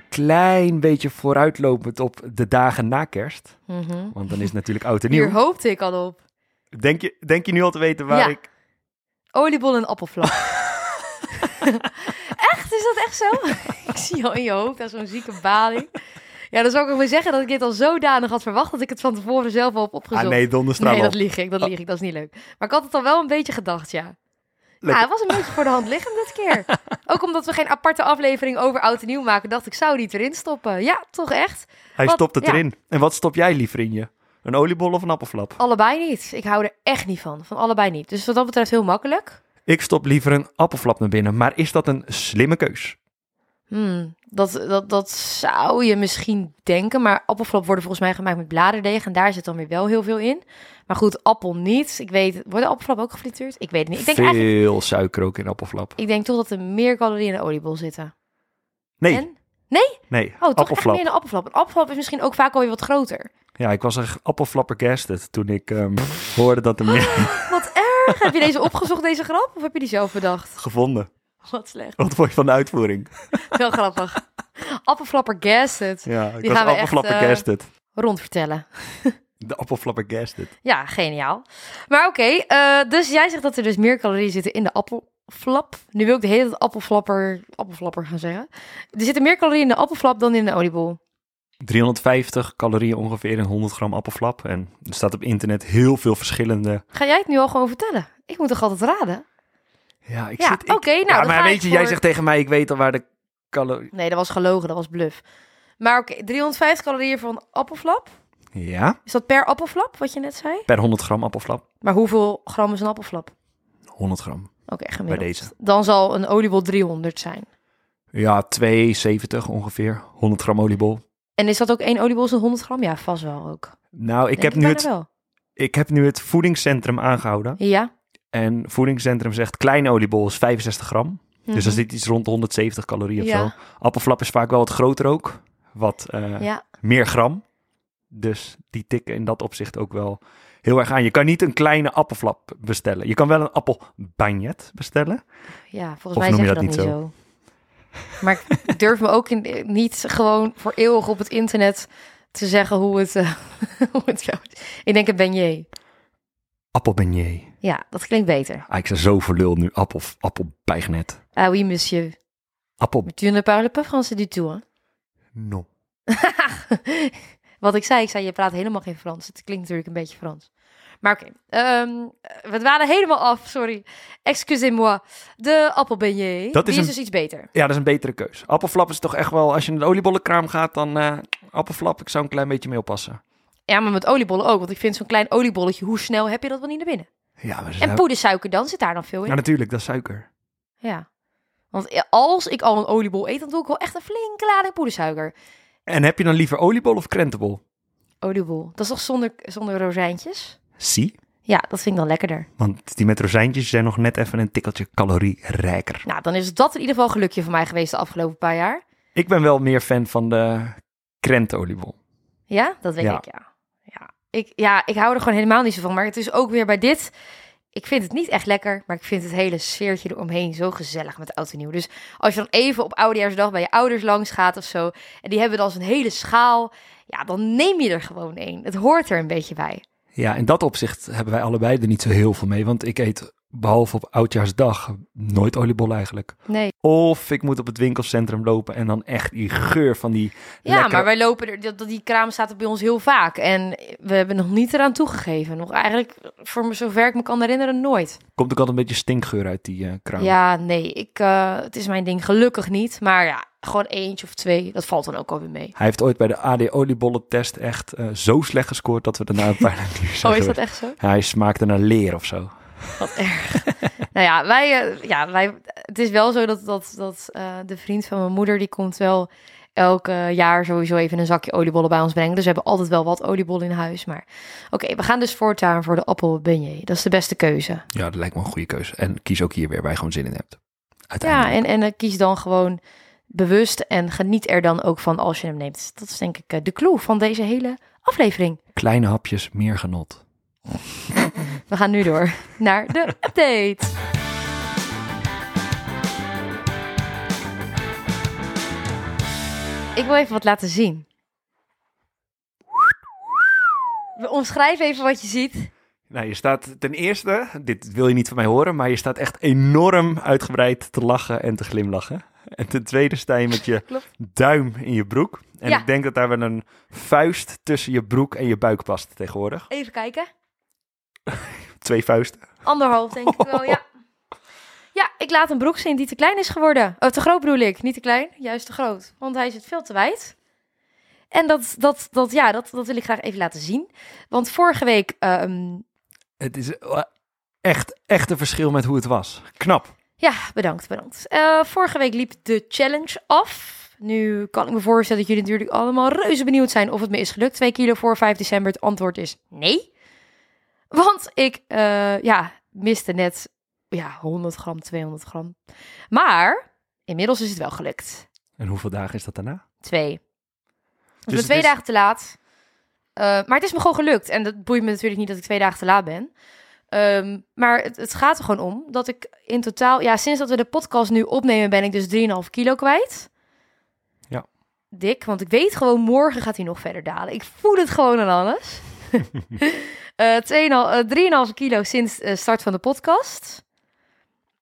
Speaker 2: Klein beetje vooruitlopend op de dagen na kerst.
Speaker 1: Mhm.
Speaker 2: Want dan is het natuurlijk oud en
Speaker 1: Hier
Speaker 2: nieuw.
Speaker 1: hoopte ik al op.
Speaker 2: Denk je, denk je nu al te weten waar
Speaker 1: Ja.
Speaker 2: ik...
Speaker 1: Oliebol en appelflap. echt? Is dat echt zo? ik zie al in je hoofd als zo'n zieke baling. Ja, dan zou ik ook wel zeggen dat ik dit al zodanig had verwacht dat ik het van tevoren zelf al heb opgezocht.
Speaker 2: Ah nee, donderstraal
Speaker 1: Nee, dat lieg ik, dat lieg ik, dat is niet leuk. Maar ik had het al wel een beetje gedacht, ja.
Speaker 2: Lekker.
Speaker 1: Ja, het was een beetje voor de hand liggend dit keer. Ook omdat we geen aparte aflevering over oud en nieuw maken, dacht ik, zou die het erin stoppen? Ja, toch echt?
Speaker 2: Hij
Speaker 1: Wat-
Speaker 2: stopt het
Speaker 1: ja.
Speaker 2: erin. En wat stop jij liever in je? Een oliebol of een appelflap?
Speaker 1: Allebei niet. Ik hou er echt niet van. Van allebei niet. Dus wat dat betreft heel makkelijk.
Speaker 2: Ik stop liever een appelflap naar binnen. Maar is dat een slimme keus?
Speaker 1: Hmm, dat, dat, dat zou je misschien denken, maar appelflap worden volgens mij gemaakt met bladerdeeg en daar zit dan weer wel heel veel in. Maar goed, appel niet. Ik weet, worden appelflap ook gefrituurd? Ik weet het niet. Ik denk,
Speaker 2: Veel suiker ook in appelflap.
Speaker 1: ik denk toch dat er meer calorieën in een oliebol zitten.
Speaker 2: Nee,
Speaker 1: En? Nee?
Speaker 2: nee,
Speaker 1: Oh, toch echt
Speaker 2: appelflap.
Speaker 1: meer in een appelflap. Een appelflap is misschien ook vaak alweer wat groter.
Speaker 2: Ja, ik was echt appelflappergasted toen ik ehm, hoorde dat er meer
Speaker 1: Wat erg. heb je deze opgezocht, deze grap? Of heb je die zelf bedacht?
Speaker 2: gevonden.
Speaker 1: Wat slecht.
Speaker 2: Wat vond je van de uitvoering?
Speaker 1: Wel grappig. Appelflapper gasted.
Speaker 2: Ja, ik
Speaker 1: Die
Speaker 2: was
Speaker 1: gaan we echt,
Speaker 2: appelflappergasted.
Speaker 1: Rond vertellen.
Speaker 2: De appelflabbergasted.
Speaker 1: Ja, geniaal. Maar oké, eh, dus jij zegt dat er dus meer calorieën zitten in de appelflap. Nu wil ik de hele tijd appelflapper, appelflapper gaan zeggen. Er zitten meer calorieën in de appelflap dan in de oliebol.
Speaker 2: 350 calorieën ongeveer in 100 gram appelflap. En er staat op internet heel veel verschillende...
Speaker 1: Ga jij het nu al gewoon vertellen? Ik moet toch altijd raden?
Speaker 2: Ja, ik
Speaker 1: Ja,
Speaker 2: zit...
Speaker 1: oké, nou,
Speaker 2: ja, maar weet je, jij zegt tegen mij, ik weet al waar de calorie...
Speaker 1: Nee, dat was gelogen, dat was bluff. Maar oké, 350 calorieën voor een appelflap.
Speaker 2: Ja,
Speaker 1: Is dat per appelflap, wat je net zei?
Speaker 2: per 100 gram appelflap.
Speaker 1: Maar hoeveel gram is een appelflap?
Speaker 2: 100 gram.
Speaker 1: Oké, gemiddeld.
Speaker 2: Bij deze.
Speaker 1: Dan zal een oliebol 300 zijn.
Speaker 2: Ja, 270 ongeveer. 100 gram oliebol.
Speaker 1: En is dat ook één oliebol zo'n 100 gram? Ja, vast wel ook.
Speaker 2: Nou, ik
Speaker 1: Denk
Speaker 2: heb, nu het,
Speaker 1: wel.
Speaker 2: ik heb nu het voedingscentrum aangehouden.
Speaker 1: Ja.
Speaker 2: En voedingscentrum zegt kleine oliebol is 65 gram. Dus
Speaker 1: Mhm.
Speaker 2: dan zit iets rond de 170 calorieën of
Speaker 1: Ja.
Speaker 2: zo. Appelflap is vaak wel wat groter ook. Wat eh,
Speaker 1: Ja,
Speaker 2: meer gram. Dus die tikken in dat opzicht ook wel heel erg aan. Je kan niet een kleine appelflap bestellen. Je kan wel een appelbagnet bestellen.
Speaker 1: ja, volgens mij zeg
Speaker 2: je
Speaker 1: dat
Speaker 2: dat
Speaker 1: niet zo. Maar ik durf me ook in, niet gewoon voor eeuwig op het internet te zeggen hoe het, eh, hoe het. Ik denk een beignet.
Speaker 2: Appelbeignet.
Speaker 1: Ja, dat klinkt beter.
Speaker 2: Ah, ik zei zo verlul nu. Appel, appelbagnet.
Speaker 1: Ah oui, monsieur.
Speaker 2: Appel...
Speaker 1: Tu ne parles pas français du tout, hè?
Speaker 2: No.
Speaker 1: Wat ik zei, ik zei, je praat helemaal geen Frans. Het klinkt natuurlijk een beetje Frans. Maar oké, ehm, we dwalen helemaal af, sorry. Excusez-moi. De appelbeignet,
Speaker 2: Dat is
Speaker 1: die is
Speaker 2: een-
Speaker 1: dus iets beter.
Speaker 2: Ja, dat is een betere keus. Appelflap is toch echt wel... Als je naar de oliebollenkraam gaat, dan... eh appelflap, ik zou een klein beetje mee oppassen.
Speaker 1: Ja, maar met oliebollen ook. Want ik vind zo'n klein oliebolletje, hoe snel heb je dat wel niet naar binnen?
Speaker 2: Ja, maar
Speaker 1: En poedersuiker dan? Zit daar dan veel in?
Speaker 2: Ja, natuurlijk, dat is suiker.
Speaker 1: Ja. Want als ik al een oliebol eet, dan doe ik wel echt een flinke lading poedersuiker.
Speaker 2: En heb je dan liever oliebol of krentenbol?
Speaker 1: Oliebol. Dat is toch zonder, zonder rozijntjes?
Speaker 2: Zie.
Speaker 1: Ja, dat vind ik dan lekkerder.
Speaker 2: Want die met rozijntjes zijn nog net even een tikkeltje calorierijker.
Speaker 1: Nou, dan is dat in ieder geval een gelukje voor mij geweest de afgelopen paar jaar.
Speaker 2: Ik ben wel meer fan van de krentenoliebol.
Speaker 1: Ja, dat weet
Speaker 2: Ja.
Speaker 1: ik, ja. Ik, ja, ik hou er gewoon helemaal niet zo van. Maar het is ook weer bij dit... Ik vind het niet echt lekker, maar ik vind het hele sfeertje eromheen zo gezellig met oud en nieuw. Dus als je dan even op Oudejaarsdag bij je ouders langs gaat of zo... en die hebben dan zo'n hele schaal... ja, dan neem je er gewoon één. Het hoort er een beetje bij.
Speaker 2: Ja, in dat opzicht hebben wij allebei er niet zo heel veel mee. Want ik eet, behalve op Oudjaarsdag, nooit oliebol eigenlijk.
Speaker 1: Nee.
Speaker 2: Of ik moet op het winkelcentrum lopen en dan echt die geur van die
Speaker 1: Ja,
Speaker 2: lekkere-
Speaker 1: maar wij lopen er... dat- dat- Die kraam staat er bij ons heel vaak. En we hebben nog niet eraan toegegeven. Nog eigenlijk, voor me zover ik me kan herinneren, nooit.
Speaker 2: Komt ook altijd een beetje stinkgeur uit die eh kraam.
Speaker 1: Ja, nee, ik, eh, het is mijn ding gelukkig niet. Maar ja, gewoon eentje of twee, dat valt dan ook alweer mee.
Speaker 2: Hij heeft ooit bij de AD oliebollentest echt eh, zo slecht gescoord dat we daarna een paar niet
Speaker 1: Oh, is dat echt zo?
Speaker 2: Hij smaakte naar leer of zo.
Speaker 1: Wat erg. nou ja, wij, eh, ja, wij, het is wel zo dat, dat, dat eh, de vriend van mijn moeder, die komt wel elk jaar sowieso even een zakje oliebollen bij ons brengen. Dus we hebben altijd wel wat oliebollen in huis. Maar oké, we gaan dus voortaan voor de appel beignet. Dat is de beste keuze.
Speaker 2: Ja, dat lijkt me een goede keuze. En kies ook hier weer waar je gewoon zin in hebt.
Speaker 1: Ja, en, en eh, kies dan gewoon bewust en geniet er dan ook van als je hem neemt. Dat is denk ik de clue van deze hele aflevering.
Speaker 2: Kleine hapjes, meer genot.
Speaker 1: We gaan nu door naar de update. Ik wil even wat laten zien. We omschrijven even wat je ziet.
Speaker 2: Nou, je staat ten eerste, dit wil je niet van mij horen, maar je staat echt enorm uitgebreid te lachen en te glimlachen. En ten tweede sta je met je
Speaker 1: Klopt.
Speaker 2: duim in je broek. En
Speaker 1: Ja.
Speaker 2: ik denk dat daar wel een vuist tussen je broek en je buik past tegenwoordig.
Speaker 1: Even kijken.
Speaker 2: Twee vuisten.
Speaker 1: Anderhalf, denk ik wel, ja. Ja, ik laat een broek zien die te klein is geworden. Oh, te groot bedoel ik. Niet te klein, juist te groot. Want hij zit veel te wijd. En dat, dat, dat, ja, dat, dat wil ik graag even laten zien. Want vorige week... ehm,
Speaker 2: Het is eh, echt, echt een verschil met hoe het was. Knap.
Speaker 1: ja, bedankt, bedankt. Eh, vorige week liep de challenge af. Nu kan ik me voorstellen dat jullie natuurlijk allemaal reuze benieuwd zijn of het me is gelukt. 2 kilo voor 5 december. Het antwoord is nee. Want ik, eh, ja, miste net ja, 100 gram, 200 gram. Maar inmiddels is het wel gelukt.
Speaker 2: En hoeveel dagen is dat daarna?
Speaker 1: Twee. Dus,
Speaker 2: het
Speaker 1: twee
Speaker 2: is-
Speaker 1: dagen te laat. Eh, maar het is me gewoon gelukt. En dat boeit me natuurlijk niet dat ik twee dagen te laat ben. Ehm, maar het, het gaat er gewoon om dat ik in totaal... Ja, sinds dat we de podcast nu opnemen ben ik dus 3,5 kilo kwijt.
Speaker 2: Ja.
Speaker 1: Dik, want ik weet gewoon morgen gaat hij nog verder dalen. Ik voel het gewoon aan alles. Eh 2,5 3,5 kilo sinds de start van de podcast.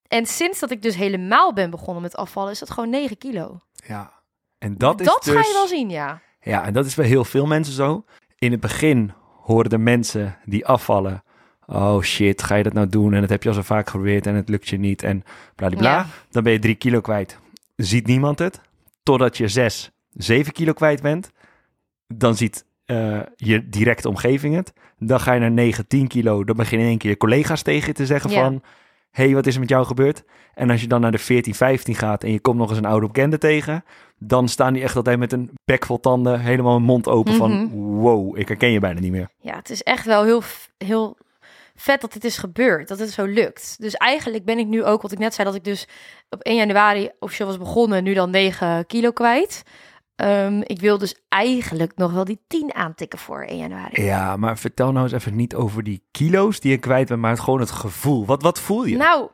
Speaker 1: En sinds dat ik dus helemaal ben begonnen met afvallen, is dat gewoon 9 kilo.
Speaker 2: Ja. En dat, is
Speaker 1: dat
Speaker 2: dus...
Speaker 1: ga je wel zien, ja.
Speaker 2: Ja, en dat is bij heel veel mensen zo. In het begin horen de mensen die afvallen... Oh shit, ga je dat nou doen? En dat heb je al zo vaak geprobeerd en het lukt je niet. En bladibla.
Speaker 1: Ja.
Speaker 2: Dan ben je drie kilo kwijt. Ziet niemand het. Totdat je zes, zeven kilo kwijt bent. Dan ziet eh, je directe omgeving het. Dan ga je naar 9, 10 kilo. Dan beginnen in één keer je collega's tegen je te zeggen
Speaker 1: Ja.
Speaker 2: van... hey, wat is er met jou gebeurd? En als je dan naar de 14, 15 gaat en je komt nog eens een oude bekende tegen... dan staan die echt altijd met een bek vol tanden, helemaal een mond open van...
Speaker 1: Mhm.
Speaker 2: wow, ik herken je bijna niet meer.
Speaker 1: Ja, het is echt wel heel, heel vet dat dit is gebeurd, dat het zo lukt. Dus eigenlijk ben ik nu ook, wat ik net zei, dat ik dus op 1 januari officieel was begonnen, nu dan 9 kilo kwijt. Ehm, ik wil dus eigenlijk nog wel die 10 aantikken voor 1 januari.
Speaker 2: Ja, maar vertel nou eens even niet over die kilo's die je kwijt bent, maar gewoon het gevoel. Wat, wat voel je?
Speaker 1: Nou,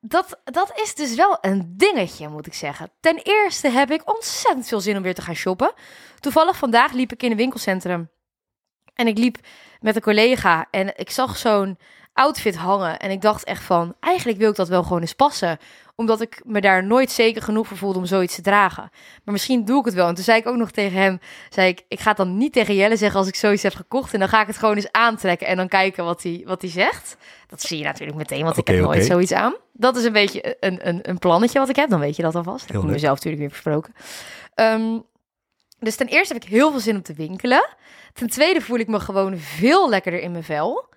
Speaker 1: dat, dat is dus wel een dingetje, moet ik zeggen. Ten eerste heb ik ontzettend veel zin om weer te gaan shoppen. Toevallig vandaag liep ik in een winkelcentrum. En ik liep met een collega en ik zag zo'n outfit hangen. En ik dacht echt van, eigenlijk wil ik dat wel gewoon eens passen. Omdat ik me daar nooit zeker genoeg voor voelde om zoiets te dragen. Maar misschien doe ik het wel. En toen zei ik ook nog tegen hem, zei ik, ik ga het dan niet tegen Jelle zeggen als ik zoiets heb gekocht. En dan ga ik het gewoon eens aantrekken en dan kijken wat hij, wat hij zegt. Dat zie je natuurlijk meteen, want ik heb nooit zoiets aan. Dat is een beetje een, een, een plannetje wat ik heb. Dan weet je dat alvast. Dat heb ik mezelf natuurlijk weer besproken. Ehm, dus ten eerste heb ik heel veel zin om te winkelen. Ten tweede voel ik me gewoon veel lekkerder in mijn vel.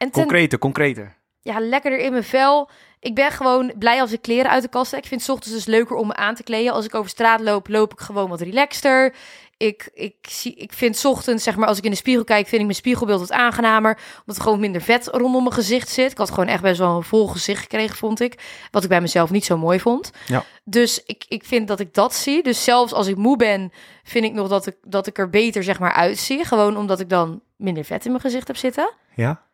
Speaker 1: En ten,
Speaker 2: Concreter, concreter.
Speaker 1: ja, lekkerder in mijn vel. Ik ben gewoon blij als ik kleren uit de kast heb. Ik vind het 's ochtends dus leuker om me aan te kleden. Als ik over straat loop, loop ik gewoon wat relaxter. Ik, ik, zie, ik vind 's ochtends, zeg maar, als ik in de spiegel kijk, vind ik mijn spiegelbeeld wat aangenamer. Omdat er gewoon minder vet rondom mijn gezicht zit. Ik had gewoon echt best wel een vol gezicht gekregen, vond ik. Wat ik bij mezelf niet zo mooi vond.
Speaker 2: Ja.
Speaker 1: Dus ik, ik vind dat ik dat zie. Dus zelfs als ik moe ben, vind ik nog dat ik, dat ik er beter, zeg maar, uitzie. Gewoon omdat ik dan minder vet in mijn gezicht heb zitten.
Speaker 2: Ja?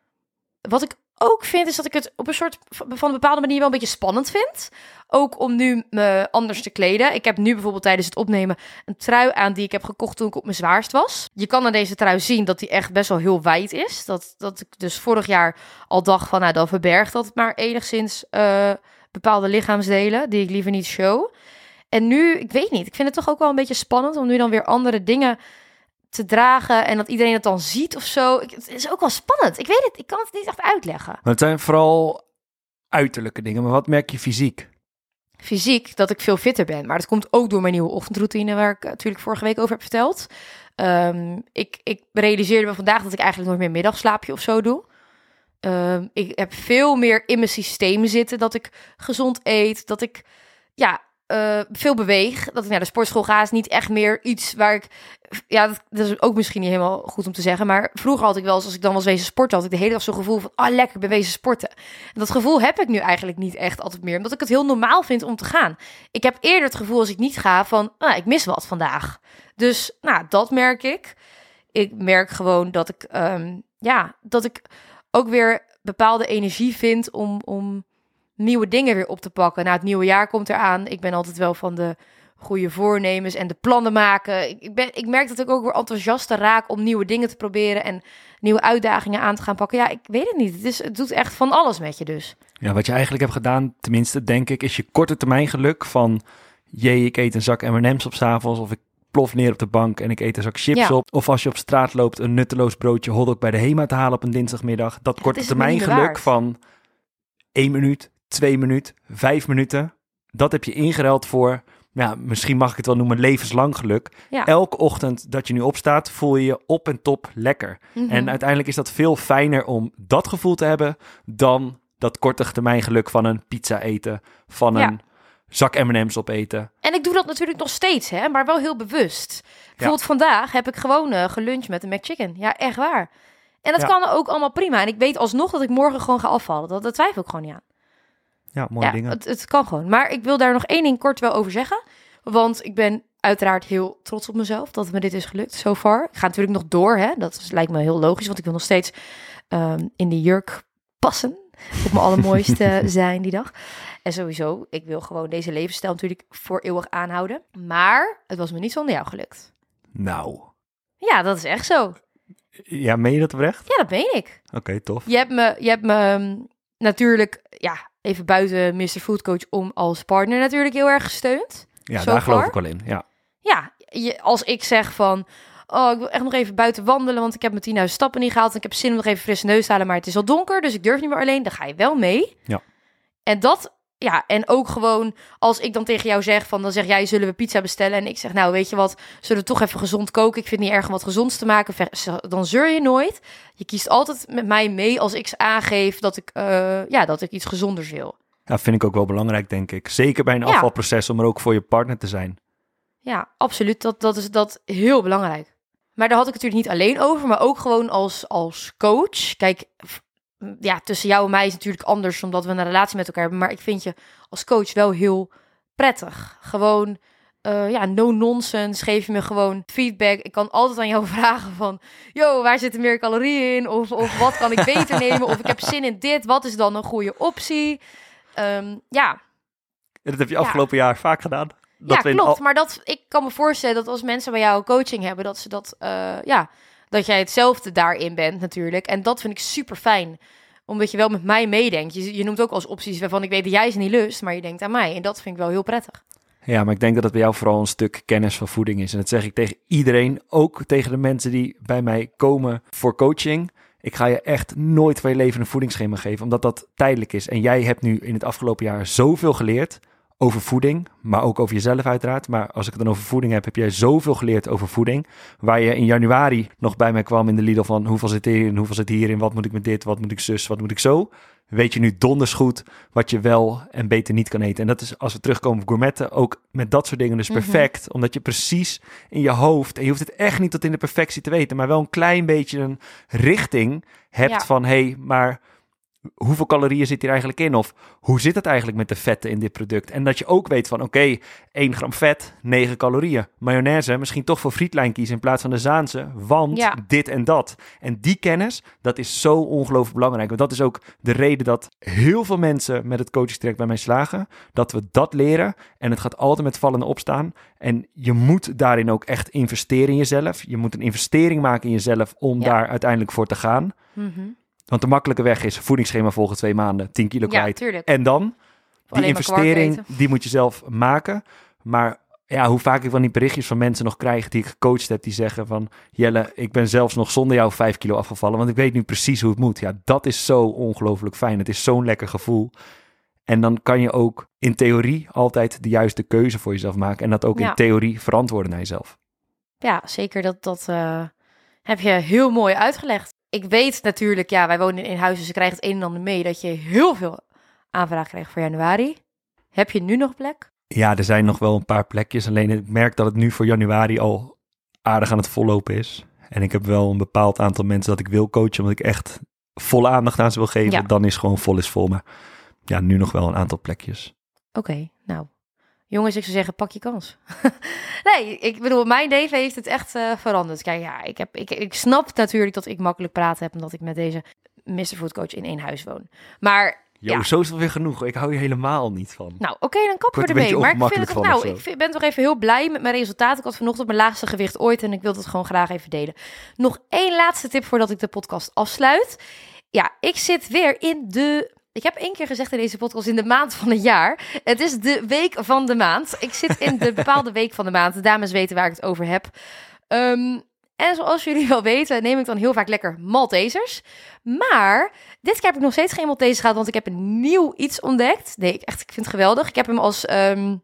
Speaker 1: Wat ik ook vind, is dat ik het op een soort van een bepaalde manier wel een beetje spannend vind. Ook om nu me anders te kleden. Ik heb nu bijvoorbeeld tijdens het opnemen een trui aan die ik heb gekocht toen ik op mijn zwaarst was. Je kan aan deze trui zien dat die echt best wel heel wijd is. Dat, dat ik dus vorig jaar al dacht van, nou dan verbergt dat maar enigszins eh, bepaalde lichaamsdelen die ik liever niet show. En nu, ik weet niet, ik vind het toch ook wel een beetje spannend om nu dan weer andere dingen te dragen en dat iedereen het dan ziet of zo. Ik, het is ook wel spannend. Ik weet het, ik kan het niet echt uitleggen.
Speaker 2: Maar het zijn vooral uiterlijke dingen, maar wat merk je fysiek?
Speaker 1: Fysiek dat ik veel fitter ben, maar dat komt ook door mijn nieuwe ochtendroutine waar ik eh, natuurlijk vorige week over heb verteld. Ehm, ik, ik realiseerde me vandaag dat ik eigenlijk nooit meer middagslaapje of zo doe. Ehm, ik heb veel meer in mijn systeem zitten dat ik gezond eet, dat ik ja, eh, veel beweeg. Dat ik naar de sportschool ga is niet echt meer iets waar ik... Ja, dat, is ook misschien niet helemaal goed om te zeggen. Maar vroeger had ik wel als ik dan was wezen sporten... had ik de hele dag zo'n gevoel van, ah lekker, ik ben wezen sporten. En dat gevoel heb ik nu eigenlijk niet echt altijd meer. Omdat ik het heel normaal vind om te gaan. Ik heb eerder het gevoel als ik niet ga van, ah, ik mis wat vandaag. Dus, nou, dat merk ik. Ik merk gewoon dat ik, ehm, ja, dat ik ook weer bepaalde energie vind om... om nieuwe dingen weer op te pakken. Nou, het nieuwe jaar komt eraan. Ik ben altijd wel van de goede voornemens en de plannen maken. Ik, ben, ik merk dat ik ook weer enthousiaster raak om nieuwe dingen te proberen en nieuwe uitdagingen aan te gaan pakken. Ja, ik weet het niet. Het, is, het doet echt van alles met je dus.
Speaker 2: Ja, wat je eigenlijk hebt gedaan, tenminste denk ik, is je korte termijn geluk van... jee, ik eet een zak M&M's op 's avonds of ik plof neer op de bank en ik eet een zak chips
Speaker 1: Ja.
Speaker 2: op. Of als je op straat loopt een nutteloos broodje hotdog bij de HEMA te halen op een dinsdagmiddag. Dat korte termijn geluk
Speaker 1: waard.
Speaker 2: van één minuut, twee minuten, vijf minuten. Dat heb je ingeruild voor, ja, misschien mag ik het wel noemen, levenslang geluk.
Speaker 1: Ja.
Speaker 2: Elke ochtend dat je nu opstaat, voel je je op en top lekker.
Speaker 1: Mhm.
Speaker 2: En uiteindelijk is dat veel fijner om dat gevoel te hebben dan dat korte termijn geluk van een pizza eten, van
Speaker 1: Ja.
Speaker 2: een zak M&M's opeten.
Speaker 1: En ik doe dat natuurlijk nog steeds, hè, maar wel heel bewust. Bijvoorbeeld vandaag heb ik gewoon eh, geluncht met een McChicken. Ja, echt waar. En dat kan ook allemaal prima. En ik weet alsnog dat ik morgen gewoon ga afvallen. Dat, dat twijfel ik gewoon niet aan.
Speaker 2: Ja, mooie
Speaker 1: ja,
Speaker 2: dingen.
Speaker 1: Het, het kan gewoon. Maar ik wil daar nog één ding kort wel over zeggen. Want ik ben uiteraard heel trots op mezelf dat me dit is gelukt, so far. Ik ga natuurlijk nog door, hè. Dat is, lijkt me heel logisch, want ik wil nog steeds ehm, in die jurk passen. Op mijn allermooiste zijn die dag. En sowieso, ik wil gewoon deze levensstijl natuurlijk voor eeuwig aanhouden. Maar het was me niet zonder jou gelukt.
Speaker 2: Nou,
Speaker 1: Ja, dat is echt zo.
Speaker 2: Ja, meen je dat oprecht?
Speaker 1: Ja, dat meen ik.
Speaker 2: Oké, tof.
Speaker 1: Je hebt me, je hebt me ehm, natuurlijk, ja, even buiten Mr. Foodcoach om als partner natuurlijk heel erg gesteund.
Speaker 2: Ja, daar geloof ik wel in. Ja.
Speaker 1: Ja, je, als ik zeg van, oh, ik wil echt nog even buiten wandelen, want ik heb mijn 10.000 stappen niet gehaald en ik heb zin om nog even frisse neus te halen, maar het is al donker, dus ik durf niet meer alleen. Dan ga je wel mee.
Speaker 2: Ja.
Speaker 1: En dat, ja, en ook gewoon als ik dan tegen jou zeg van, dan zeg jij, zullen we pizza bestellen? En ik zeg, nou, weet je wat, zullen we toch even gezond koken? Ik vind het niet erg om wat gezonds te maken. Dan zeur je nooit. Je kiest altijd met mij mee als ik aangeef dat ik, eh, ja, dat ik iets gezonders wil.
Speaker 2: ja, vind ik ook wel belangrijk, denk ik. Zeker bij een
Speaker 1: Ja.
Speaker 2: afvalproces om er ook voor je partner te zijn.
Speaker 1: Ja, absoluut. Dat, dat is dat heel belangrijk. Maar daar had ik het natuurlijk niet alleen over, maar ook gewoon als, als coach. Kijk, ja, tussen jou en mij is natuurlijk anders, omdat we een relatie met elkaar hebben. Maar ik vind je als coach wel heel prettig. Gewoon, eh, ja, no nonsense. Geef je me gewoon feedback. Ik kan altijd aan jou vragen van, yo, waar zitten meer calorieën in? Of, of wat kan ik beter nemen? Of ik heb zin in dit. Wat is dan een goede optie? Ehm, ja,
Speaker 2: En dat heb je
Speaker 1: Ja.
Speaker 2: afgelopen jaar vaak gedaan. Dat
Speaker 1: ja, klopt.
Speaker 2: al-
Speaker 1: Maar dat, ik kan me voorstellen dat als mensen bij jou coaching hebben, dat ze dat, eh, ja, dat jij hetzelfde daarin bent natuurlijk. En dat vind ik super fijn. Omdat je wel met mij meedenkt. Je, je noemt ook als opties waarvan ik weet dat jij ze niet lust, maar je denkt aan mij. En dat vind ik wel heel prettig.
Speaker 2: Ja, maar ik denk dat het bij jou vooral een stuk kennis van voeding is. En dat zeg ik tegen iedereen, ook tegen de mensen die bij mij komen voor coaching. Ik ga je echt nooit van je leven een voedingsschema geven, omdat dat tijdelijk is. En jij hebt nu in het afgelopen jaar zoveel geleerd over voeding, maar ook over jezelf uiteraard. Maar als ik het dan over voeding heb, heb jij zoveel geleerd over voeding. Waar je in januari nog bij mij kwam in de Lidl van hoeveel zit hierin, hoeveel zit hierin, wat moet ik met dit, wat moet ik zus, wat moet ik zo. Weet je nu donders goed wat je wel en beter niet kan eten. En dat is als we terugkomen op gourmetten, ook met dat soort dingen dus
Speaker 1: Mhm.
Speaker 2: perfect. Omdat je precies in je hoofd, en je hoeft het echt niet tot in de perfectie te weten, maar wel een klein beetje een richting hebt
Speaker 1: Ja.
Speaker 2: van hé, hey, maar hoeveel calorieën zit hier eigenlijk in? Of hoe zit het eigenlijk met de vetten in dit product? En dat je ook weet van, oké, 1 gram vet, 9 calorieën. Mayonaise, misschien toch voor frietlijn kiezen in plaats van de Zaanse, want
Speaker 1: Ja.
Speaker 2: dit en dat. En die kennis, dat is zo ongelooflijk belangrijk. Want dat is ook de reden dat heel veel mensen met het coachingstraject bij mij slagen. Dat we dat leren en het gaat altijd met vallen en opstaan. En je moet daarin ook echt investeren in jezelf. Je moet een investering maken in jezelf om
Speaker 1: Ja.
Speaker 2: daar uiteindelijk voor te gaan. Want de makkelijke weg is voedingsschema volgen twee maanden, 10 kilo
Speaker 1: Ja,
Speaker 2: kwijt.
Speaker 1: tuurlijk.
Speaker 2: En dan, die investering, die moet je zelf maken. Maar ja, hoe vaak ik van die berichtjes van mensen nog krijg die ik gecoacht heb, die zeggen van... Jelle, ik ben zelfs nog zonder jou 5 kilo afgevallen, want ik weet nu precies hoe het moet. Ja, dat is zo ongelooflijk fijn. Het is zo'n lekker gevoel. En dan kan je ook in theorie altijd de juiste keuze voor jezelf maken. En dat ook
Speaker 1: Ja.
Speaker 2: in theorie verantwoorden naar jezelf.
Speaker 1: Ja, zeker. Dat, dat eh, heb je heel mooi uitgelegd. Ik weet natuurlijk, ja, wij wonen in huis, dus ik krijg het een en ander mee, dat je heel veel aanvraag krijgt voor januari. Heb je nu nog plek?
Speaker 2: Ja, er zijn nog wel een paar plekjes. Alleen ik merk dat het nu voor januari al aardig aan het vollopen is. En ik heb wel een bepaald aantal mensen dat ik wil coachen, omdat ik echt volle aandacht aan ze wil geven.
Speaker 1: Ja.
Speaker 2: Dan is gewoon vol is vol. Maar ja, nu nog wel een aantal plekjes.
Speaker 1: Oké, nou. Jongens, ik zou zeggen, pak je kans. nee, ik bedoel, mijn leven heeft het echt eh, veranderd. Kijk, ja, ik, heb, ik, ik snap natuurlijk dat ik makkelijk praten heb... omdat ik met deze Mr. Food Coach in één huis woon. Maar,
Speaker 2: Jo,
Speaker 1: Ja.
Speaker 2: zo is het weer genoeg. Ik hou hier helemaal niet van.
Speaker 1: nou, oké, dan kappen we ermee. Maar ik vind het nou, ik vind- ben toch even heel blij met mijn resultaten. Ik had vanochtend mijn laagste gewicht ooit en ik wil het gewoon graag even delen. Nog één laatste tip voordat ik de podcast afsluit. Ja, ik zit weer in de... Ik heb één keer gezegd in deze podcast in de maand van het jaar. Het is de week van de maand. Ik zit in de bepaalde week van de maand. De dames weten waar ik het over heb. Ehm, en zoals jullie wel weten, neem ik dan heel vaak lekker Maltesers. Maar dit keer heb ik nog steeds geen Maltesers gehad, want ik heb een nieuw iets ontdekt. Nee, ik, echt, ik vind het geweldig. Ik heb hem als ehm,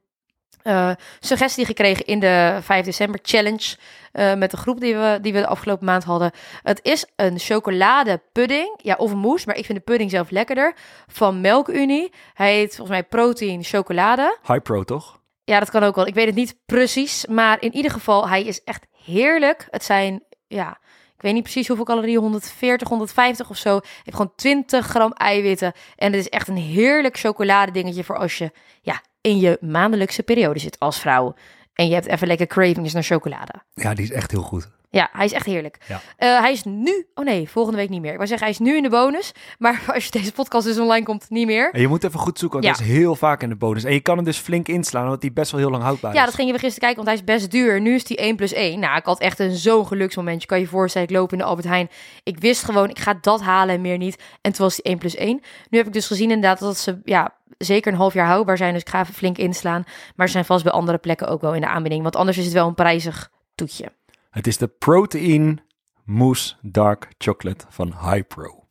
Speaker 1: eh, suggestie gekregen in de 5 december challenge eh, met de groep die we, die we de afgelopen maand hadden. Het is een chocoladepudding, ja, of een mousse, maar ik vind de pudding zelf lekkerder, van Melkunie. Hij heet volgens mij protein chocolade.
Speaker 2: High pro, toch?
Speaker 1: Ja, dat kan ook wel. Ik weet het niet precies, maar in ieder geval, hij is echt heerlijk. Het zijn, ja, ik weet niet precies hoeveel calorieën, 140, 150 of zo. Heeft gewoon 20 gram eiwitten. En het is echt een heerlijk chocoladedingetje voor als je, ja, in je maandelijkse periode zit als vrouw. En je hebt even lekker cravings naar chocolade.
Speaker 2: Ja, die is echt heel goed.
Speaker 1: Ja, hij is echt heerlijk.
Speaker 2: Ja.
Speaker 1: Eh, hij is nu... Oh nee, volgende week niet meer. Ik wou zeggen, hij is nu in de bonus. Maar als je deze podcast dus online komt, niet meer.
Speaker 2: En je moet even goed zoeken, want
Speaker 1: Ja.
Speaker 2: hij is heel vaak in de bonus. En je kan hem dus flink inslaan, want die best wel heel lang houdbaar
Speaker 1: Ja,
Speaker 2: is.
Speaker 1: dat gingen we gisteren kijken, want hij is best duur. Nu is hij 1 plus 1. Nou, ik had echt een zo'n geluksmomentje. Kan je je voorstellen, ik loop in de Albert Heijn. Ik wist gewoon, ik ga dat halen en meer niet. En toen was hij 1 plus 1. Nu heb ik dus gezien inderdaad dat ze ja, zeker een half jaar houdbaar zijn. Dus ik ga even flink inslaan. Maar ze zijn vast bij andere plekken ook wel in de aanbieding. Want anders is het wel een prijzig toetje.
Speaker 2: Het is de Protein Mousse Dark Chocolate van Hypro.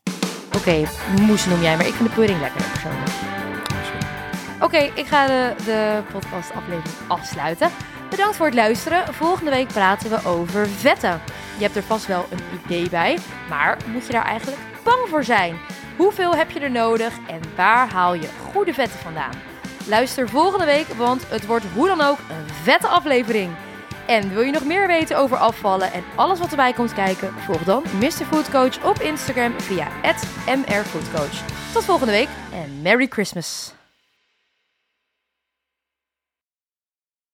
Speaker 1: Oké, moes noem jij, maar ik vind de pudding lekker persoonlijk. Oké, ik ga de, de podcastaflevering afsluiten. Bedankt voor het luisteren. Volgende week praten we over vetten. Je hebt er vast wel een idee bij, maar moet je daar eigenlijk bang voor zijn? Hoeveel heb je er nodig en waar haal je goede vetten vandaan? Luister volgende week, want het wordt hoe dan ook een vette aflevering. En wil je nog meer weten over afvallen en alles wat erbij komt kijken? Volg dan Mr. Food Coach op Instagram via @mrfoodcoach. Tot volgende week en Merry Christmas!